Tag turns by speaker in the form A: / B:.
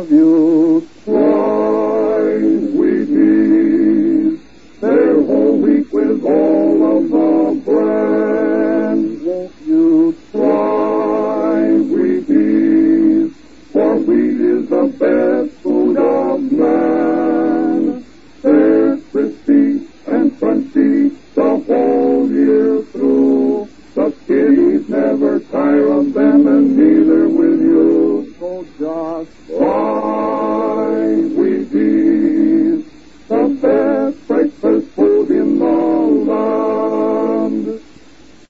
A: love you. house.